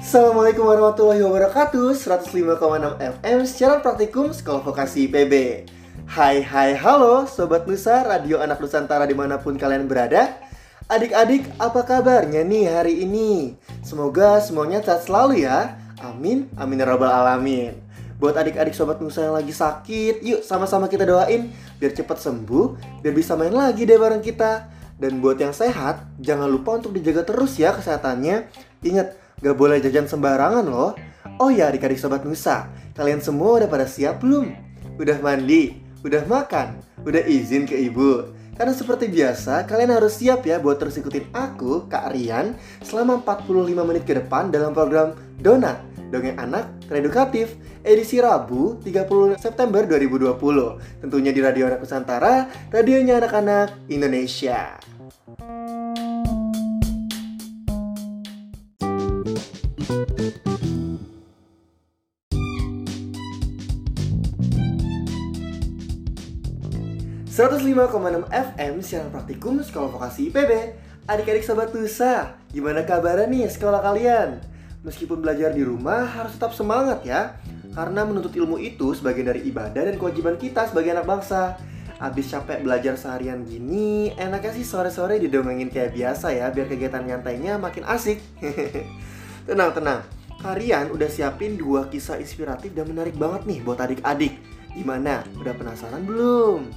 Assalamualaikum warahmatullahi wabarakatuh. 105,6 FM Siaran Praktikum Sekolah Vokasi IPB Hai hai halo Sobat Nusa Radio Anak Nusantara di mana pun kalian berada. Adik-adik apa kabarnya nih hari ini? Semoga semuanya sehat selalu ya. Amin Amin ya Rabbal Alamin. Buat adik-adik Sobat Nusa yang lagi sakit Yuk sama-sama kita doain Biar cepat sembuh Biar bisa main lagi deh bareng kita Dan buat yang sehat Jangan lupa untuk dijaga terus ya kesehatannya Ingat Gak boleh jajan sembarangan loh. Oh ya adik-adik sobat Nusa, kalian semua udah pada siap belum? Udah mandi? Udah makan? Udah izin ke ibu? Karena seperti biasa, kalian harus siap ya buat terus ikutin aku, Kak Rian, selama 45 menit ke depan dalam program Donat, Dongeng Anak Teredukatif, edisi Rabu 30 September 2020. Tentunya di Radio Anak Nusantara, radionya anak-anak Indonesia. 105,6 FM siaran praktikum Sekolah Vokasi IPB Adik-adik Sobat Nusa, gimana kabarnya nih sekolah kalian? Meskipun belajar di rumah harus tetap semangat ya. Karena menuntut ilmu itu sebagian dari ibadah dan kewajiban kita sebagai anak bangsa Abis capek belajar seharian gini, enaknya sih sore-sore didongengin kayak biasa ya Biar kegiatan nyantainya makin asik Tenang, tenang Kalian udah siapin dua kisah inspiratif dan menarik banget nih buat adik-adik Gimana? Udah penasaran belum?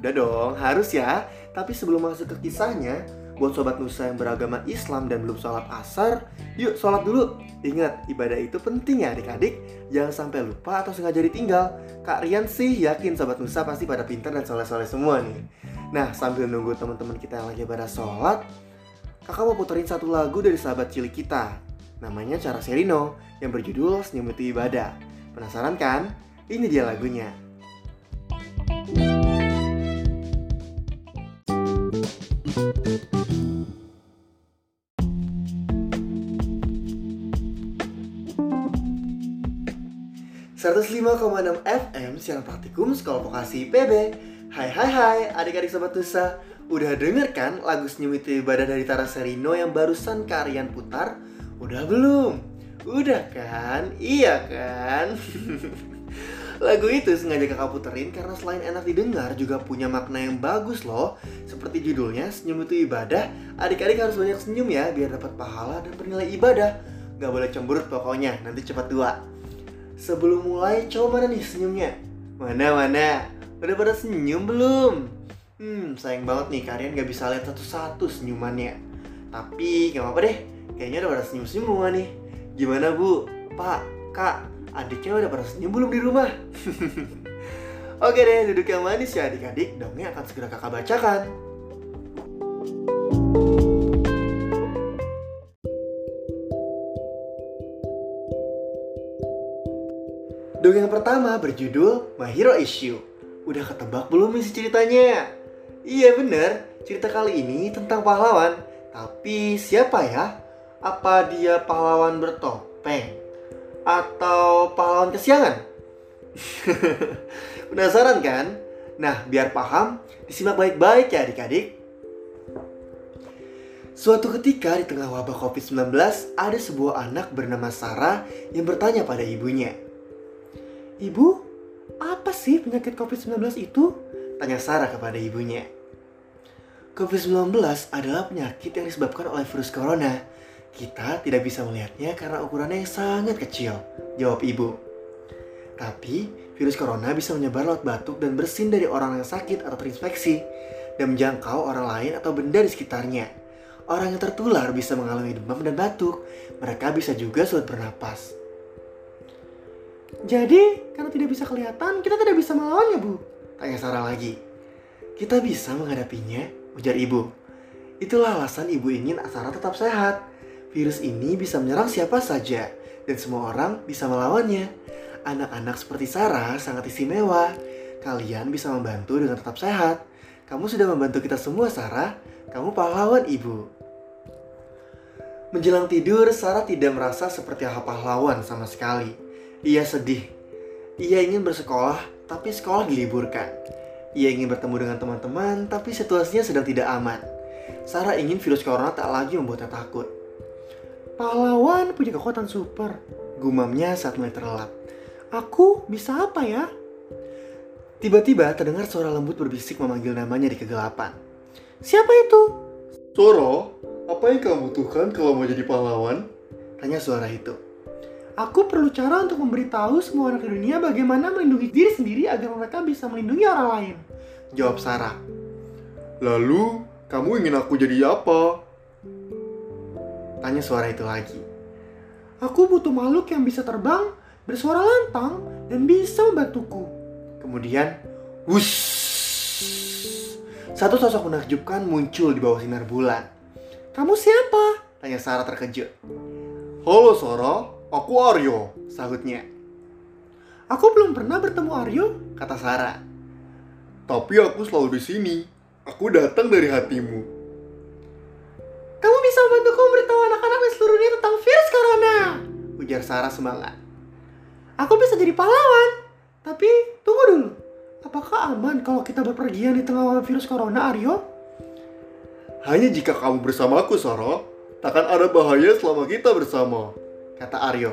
Udah dong, harus ya. Tapi sebelum masuk ke kisahnya, buat sobat Nusa yang beragama Islam dan belum sholat asar, yuk sholat dulu. Ingat, ibadah itu penting ya adik-adik. Jangan sampai lupa atau sengaja ditinggal. Kak Rian sih yakin sobat Nusa pasti pada pintar dan soleh-soleh semua nih. Nah, sambil nunggu teman-teman kita yang lagi pada sholat, kakak mau puterin satu lagu dari sahabat cilik kita. Namanya Cara Serino, yang berjudul Senyum Itu Ibadah. Penasaran kan? Ini dia lagunya. 105,6 FM siaran praktikum Sekolah Vokasi PB Hai hai hai adik-adik sobat Nusa Udah denger kan lagu Senyum Itu Ibadah dari Tara Serino yang barusan kalian putar? Udah belum? Udah kan? Iya kan? Lagu itu sengaja kakak puterin karena selain enak didengar juga punya makna yang bagus loh Seperti judulnya, senyum itu ibadah Adik-adik harus banyak senyum ya biar dapat pahala dan bernilai ibadah Gak boleh cemberut pokoknya, nanti cepat tua Sebelum mulai, coba mana nih senyumnya? Mana, mana? Udah pada senyum belum? Hmm, sayang banget nih, kalian gak bisa lihat satu-satu senyumannya Tapi gak apa-apa deh, kayaknya udah pada senyum-senyum semua nih Gimana bu? Pak? Kak? Adiknya udah pada senyum belum di rumah? Oke deh, duduk yang manis ya adik-adik Dongnya akan segera kakak bacakan pertama berjudul My Hero Issue. Udah ketebak belum isi ceritanya? Iya bener, cerita kali ini tentang pahlawan. Tapi siapa ya? Apa dia pahlawan bertopeng? Atau pahlawan kesiangan? Penasaran kan? Nah, biar paham, disimak baik-baik ya adik-adik. Suatu ketika di tengah wabah COVID-19, ada sebuah anak bernama Sarah yang bertanya pada ibunya, Ibu, apa sih penyakit COVID-19 itu? Tanya Sarah kepada ibunya. COVID-19 adalah penyakit yang disebabkan oleh virus corona. Kita tidak bisa melihatnya karena ukurannya yang sangat kecil, jawab ibu. Tapi, virus corona bisa menyebar lewat batuk dan bersin dari orang yang sakit atau terinfeksi dan menjangkau orang lain atau benda di sekitarnya. Orang yang tertular bisa mengalami demam dan batuk. Mereka bisa juga sulit bernapas. Jadi, karena tidak bisa kelihatan, kita tidak bisa melawannya, Bu. Tanya Sarah lagi. Kita bisa menghadapinya, ujar ibu. Itulah alasan ibu ingin Sarah tetap sehat. Virus ini bisa menyerang siapa saja, dan semua orang bisa melawannya. Anak-anak seperti Sarah sangat istimewa. Kalian bisa membantu dengan tetap sehat. Kamu sudah membantu kita semua, Sarah. Kamu pahlawan ibu. Menjelang tidur, Sarah tidak merasa seperti hal pahlawan sama sekali. Ia sedih. Ia ingin bersekolah, tapi sekolah diliburkan. Ia ingin bertemu dengan teman-teman, tapi situasinya sedang tidak aman. Sarah ingin virus corona tak lagi membuatnya takut. Pahlawan punya kekuatan super, gumamnya saat mulai terlelap. Aku bisa apa ya? Tiba-tiba terdengar suara lembut berbisik memanggil namanya di kegelapan. Siapa itu? Soro, apa yang kamu butuhkan kalau mau jadi pahlawan? Tanya suara itu. Aku perlu cara untuk memberitahu semua anak di dunia bagaimana melindungi diri sendiri agar mereka bisa melindungi orang lain. Jawab Sarah. Lalu, kamu ingin aku jadi apa? Tanya suara itu lagi. Aku butuh makhluk yang bisa terbang, bersuara lantang, dan bisa membantuku. Kemudian, wush! Satu sosok menakjubkan muncul di bawah sinar bulan. Kamu siapa? Tanya Sarah terkejut. Halo Sarah, aku Aryo, sahutnya. Aku belum pernah bertemu Aryo, kata Sarah. Tapi aku selalu di sini. Aku datang dari hatimu. Kamu bisa membantuku memberitahu anak-anak di seluruh dunia tentang virus corona, ujar Sarah semangat. Aku bisa jadi pahlawan, tapi tunggu dulu. Apakah aman kalau kita berpergian di tengah virus corona, Aryo? Hanya jika kamu bersamaku, Sarah. Takkan ada bahaya selama kita bersama, kata Aryo.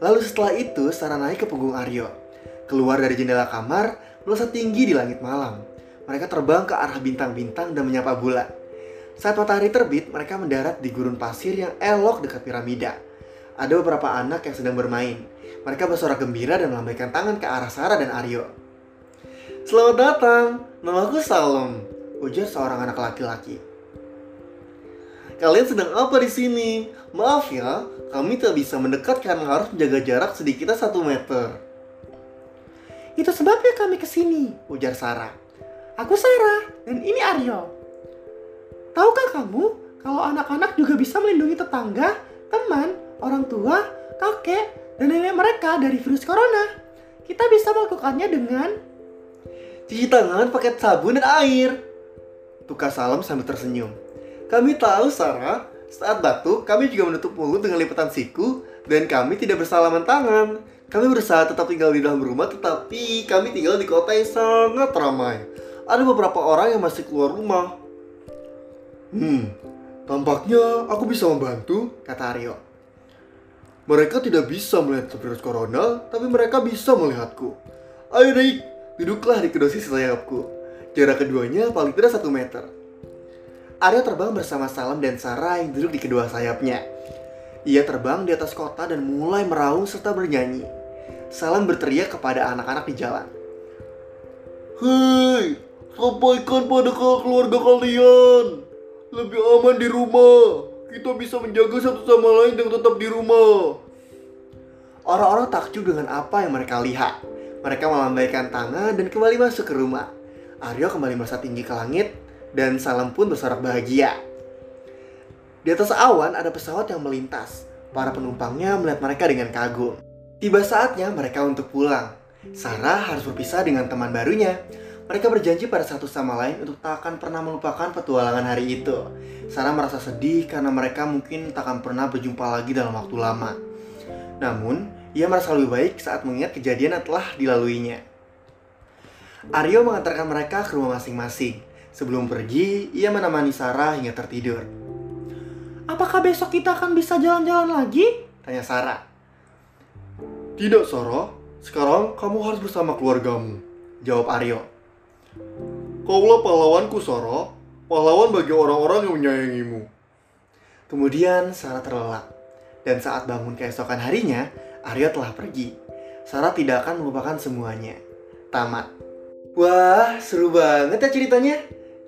Lalu setelah itu, Sarah naik ke punggung Aryo. Keluar dari jendela kamar, melesat tinggi di langit malam. Mereka terbang ke arah bintang-bintang dan menyapa bulan. Saat matahari terbit, mereka mendarat di gurun pasir yang elok dekat piramida. Ada beberapa anak yang sedang bermain. Mereka bersorak gembira dan melambaikan tangan ke arah Sarah dan Aryo. Selamat datang, namaku Salom, ujar seorang anak laki-laki. Kalian sedang apa di sini? Maaf ya, kami tak bisa mendekat karena harus menjaga jarak sedikitnya satu meter. Itu sebabnya kami ke sini, ujar Sarah. Aku Sarah, dan ini Aryo. Tahukah kamu kalau anak-anak juga bisa melindungi tetangga, teman, orang tua, kakek, dan nenek mereka dari virus corona? Kita bisa melakukannya dengan cuci tangan pakai sabun dan air. Tukar salam sambil tersenyum. Kami tahu, Sarah, saat batuk, kami juga menutup mulut dengan lipatan siku dan kami tidak bersalaman tangan. Kami berusaha tetap tinggal di dalam rumah, tetapi kami tinggal di kota yang sangat ramai. Ada beberapa orang yang masih keluar rumah. Hmm, tampaknya aku bisa membantu, kata Aryo. Mereka tidak bisa melihat virus corona, tapi mereka bisa melihatku. Ayo naik, duduklah di kedua sisi sayapku. Jarak keduanya paling tidak satu meter. Arya terbang bersama Salam dan Sarah yang duduk di kedua sayapnya. Ia terbang di atas kota dan mulai meraung serta bernyanyi. Salam berteriak kepada anak-anak di jalan. Hei, sampaikan pada keluarga kalian. Lebih aman di rumah. Kita bisa menjaga satu sama lain dan tetap di rumah. Orang-orang takjub dengan apa yang mereka lihat. Mereka melambaikan tangan dan kembali masuk ke rumah. Aryo kembali merasa tinggi ke langit dan Salam pun bersorak bahagia. Di atas awan ada pesawat yang melintas. Para penumpangnya melihat mereka dengan kagum. Tiba saatnya mereka untuk pulang. Sarah harus berpisah dengan teman barunya. Mereka berjanji pada satu sama lain untuk tak akan pernah melupakan petualangan hari itu. Sarah merasa sedih karena mereka mungkin tak akan pernah berjumpa lagi dalam waktu lama. Namun, ia merasa lebih baik saat mengingat kejadian yang telah dilaluinya. Aryo mengantarkan mereka ke rumah masing-masing. Sebelum pergi, ia menemani Sarah hingga tertidur. Apakah besok kita akan bisa jalan-jalan lagi? Tanya Sarah. Tidak, Sarah. Sekarang kamu harus bersama keluargamu. Jawab Aryo. Kaulah pahlawanku, Sarah. Pahlawan bagi orang-orang yang menyayangimu. Kemudian Sarah terlelap. Dan saat bangun keesokan harinya, Aryo telah pergi. Sarah tidak akan melupakan semuanya. Tamat. Wah, seru banget ya ceritanya.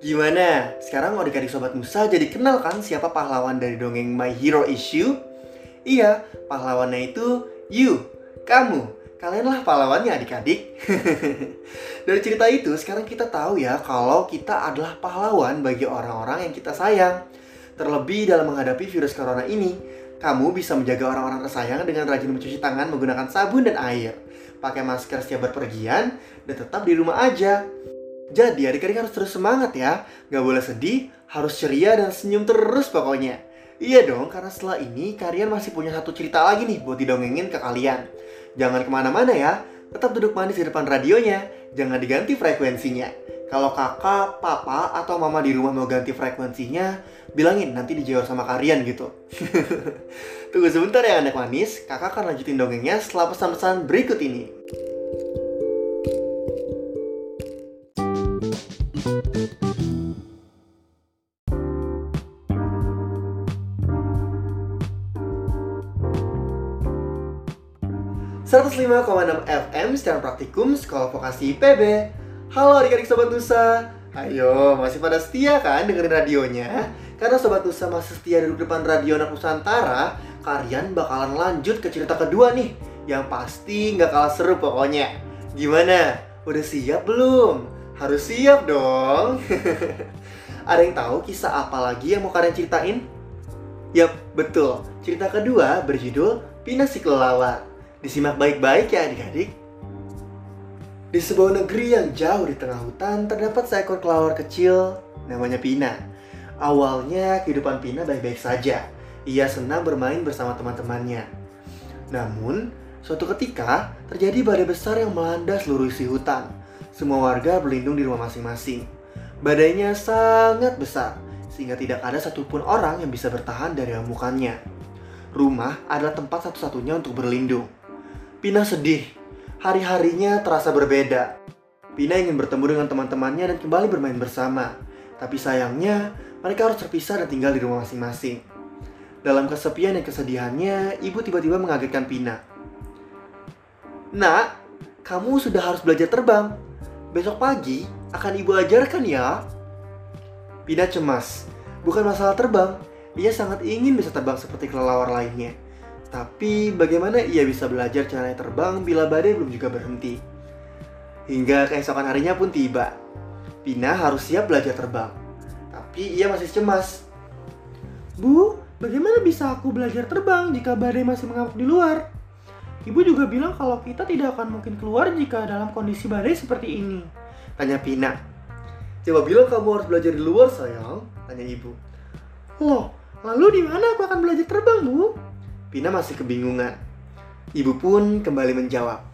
Gimana? Sekarang mau adik Sobat Musa jadi kenal kan siapa pahlawan dari dongeng My Hero Issue? Iya, pahlawannya itu you, kamu. Kalianlah pahlawannya adik-adik. dari cerita itu sekarang kita tahu ya kalau kita adalah pahlawan bagi orang-orang yang kita sayang. Terlebih dalam menghadapi virus corona ini, kamu bisa menjaga orang-orang tersayang dengan rajin mencuci tangan menggunakan sabun dan air. Pakai masker setiap berpergian dan tetap di rumah aja. Jadi adik-adik harus terus semangat ya. Gak boleh sedih, harus ceria dan senyum terus pokoknya. Iya dong, karena setelah ini kalian masih punya satu cerita lagi nih buat didongengin ke kalian. Jangan ke mana-mana ya, tetap duduk manis di depan radionya, jangan diganti frekuensinya. Kalau kakak, papa, atau mama di rumah mau ganti frekuensinya, bilangin nanti dijawab sama kalian gitu. Tunggu sebentar ya anak manis, kakak akan lanjutin dongengnya setelah pesan-pesan berikut ini. 105,6 FM secara praktikum Sekolah Vokasi IPB Halo adik-adik Sobat Nusa Ayo, masih pada setia kan dengerin radionya? Karena Sobat Nusa masih setia di depan radio anak Nusantara Kalian bakalan lanjut ke cerita kedua nih Yang pasti nggak kalah seru pokoknya Gimana? Udah siap belum? Harus siap dong Ada yang tahu kisah apa lagi yang mau kalian ceritain? Yap, betul. Cerita kedua berjudul Pina si Kelelawar. Disimak baik-baik ya adik-adik. Di sebuah negeri yang jauh di tengah hutan terdapat seekor kelawar kecil namanya Pina. Awalnya kehidupan Pina baik-baik saja. Ia senang bermain bersama teman-temannya. Namun, suatu ketika terjadi badai besar yang melanda seluruh isi hutan. Semua warga berlindung di rumah masing-masing. Badainya sangat besar, sehingga tidak ada satupun orang yang bisa bertahan dari amukannya. Rumah adalah tempat satu-satunya untuk berlindung. Pina sedih. Hari-harinya terasa berbeda. Pina ingin bertemu dengan teman-temannya dan kembali bermain bersama. Tapi sayangnya, mereka harus terpisah dan tinggal di rumah masing-masing. Dalam kesepian dan kesedihannya, ibu tiba-tiba mengagetkan Pina. Nak, kamu sudah harus belajar terbang. Besok pagi akan ibu ajarkan ya. Pina cemas. Bukan masalah terbang, ia sangat ingin bisa terbang seperti kelelawar lainnya. Tapi bagaimana ia bisa belajar cara terbang bila badai belum juga berhenti? Hingga keesokan harinya pun tiba. Pina harus siap belajar terbang. Tapi ia masih cemas. Bu, bagaimana bisa aku belajar terbang jika badai masih mengamuk di luar? Ibu juga bilang kalau kita tidak akan mungkin keluar jika dalam kondisi badai seperti ini. Tanya Pina. Coba bilang kamu harus belajar di luar sayang, tanya ibu. Loh, lalu di mana aku akan belajar terbang, Bu? Pina masih kebingungan. Ibu pun kembali menjawab.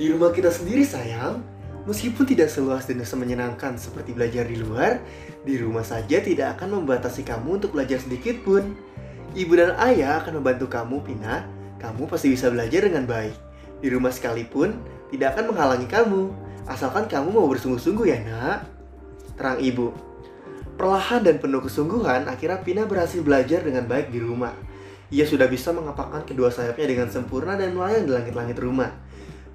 Di rumah kita sendiri sayang, meskipun tidak seluas dan semenyenangkan seperti belajar di luar, di rumah saja tidak akan membatasi kamu untuk belajar sedikit pun. Ibu dan ayah akan membantu kamu, Pina. Kamu pasti bisa belajar dengan baik. Di rumah sekalipun, tidak akan menghalangi kamu. Asalkan kamu mau bersungguh-sungguh ya, nak. Terang ibu. Perlahan dan penuh kesungguhan, akhirnya Pina berhasil belajar dengan baik di rumah. Ia sudah bisa mengapakkan kedua sayapnya dengan sempurna dan melayang di langit-langit rumah.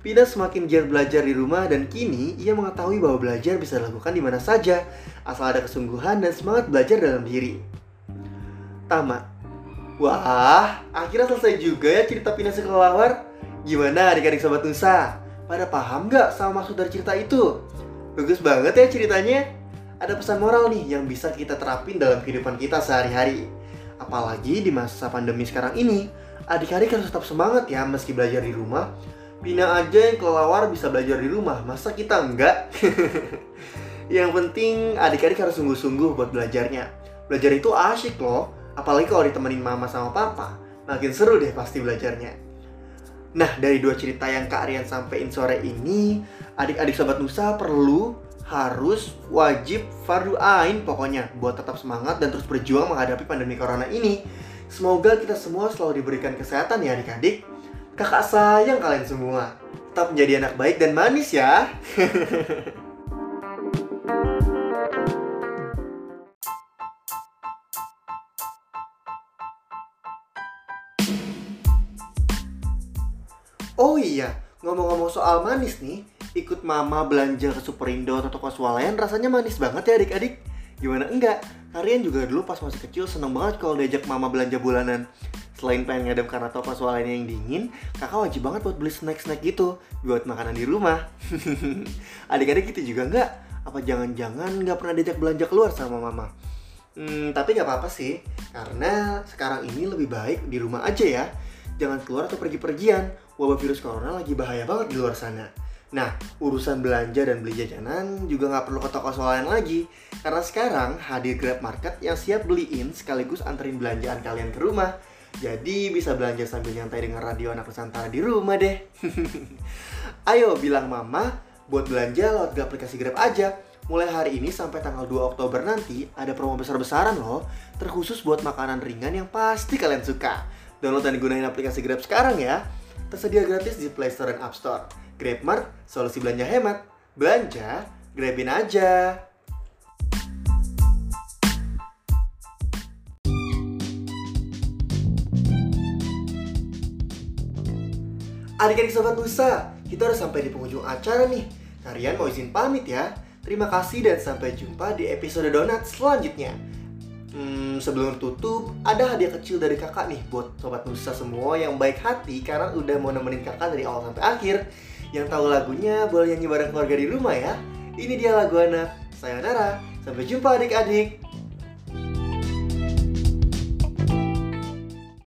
Pina semakin giat belajar di rumah dan kini ia mengetahui bahwa belajar bisa dilakukan di mana saja, asal ada kesungguhan dan semangat belajar dalam diri. Tamat. Wah, akhirnya selesai juga ya cerita Pina sekelawar. Gimana adik-adik sobat Nusa? Pada paham gak sama maksud dari cerita itu? Bagus banget ya ceritanya. Ada pesan moral nih yang bisa kita terapin dalam kehidupan kita sehari-hari. Apalagi di masa pandemi sekarang ini, adik-adik harus tetap semangat ya meski belajar di rumah. Pina aja yang kelelawar bisa belajar di rumah, masa kita enggak? yang penting adik-adik harus sungguh-sungguh buat belajarnya. Belajar itu asyik loh, apalagi kalau ditemenin mama sama papa. Makin seru deh pasti belajarnya. Nah, dari dua cerita yang Kak Rian sampaikan sore ini, adik-adik Sobat Nusa perlu harus wajib fardu ain pokoknya buat tetap semangat dan terus berjuang menghadapi pandemi corona ini. Semoga kita semua selalu diberikan kesehatan ya adik-adik. Kakak sayang kalian semua. Tetap menjadi anak baik dan manis ya. oh iya, ngomong-ngomong soal manis nih, ikut mama belanja ke Superindo atau toko swalayan rasanya manis banget ya adik-adik. Gimana enggak? Kalian juga dulu pas masih kecil seneng banget kalau diajak mama belanja bulanan. Selain pengen ngadem karena toko swalayan yang dingin, kakak wajib banget buat beli snack-snack gitu buat makanan di rumah. Adik-adik gitu juga enggak? Apa jangan-jangan nggak pernah diajak belanja keluar sama mama? Hmm, tapi nggak apa-apa sih, karena sekarang ini lebih baik di rumah aja ya. Jangan keluar atau pergi-pergian, wabah virus corona lagi bahaya banget di luar sana. Nah, urusan belanja dan beli jajanan juga nggak perlu ke toko swalayan lagi. Karena sekarang hadir Grab Market yang siap beliin sekaligus anterin belanjaan kalian ke rumah. Jadi bisa belanja sambil nyantai dengan radio anak Nusantara di rumah deh. Ayo bilang mama buat belanja lewat aplikasi Grab aja. Mulai hari ini sampai tanggal 2 Oktober nanti ada promo besar-besaran loh, terkhusus buat makanan ringan yang pasti kalian suka. Download dan gunain aplikasi Grab sekarang ya. Tersedia gratis di Play Store dan App Store. GrabMart, solusi belanja hemat. Belanja, grabin aja. Adik-adik Sobat Nusa, kita udah sampai di penghujung acara nih. Kalian mau izin pamit ya. Terima kasih dan sampai jumpa di episode Donat selanjutnya. Hmm, sebelum tutup, ada hadiah kecil dari kakak nih buat Sobat Nusa semua yang baik hati karena udah mau nemenin kakak dari awal sampai akhir. Yang tahu lagunya boleh nyanyi bareng keluarga di rumah ya. Ini dia lagu anak. Sayonara, sampai jumpa adik-adik.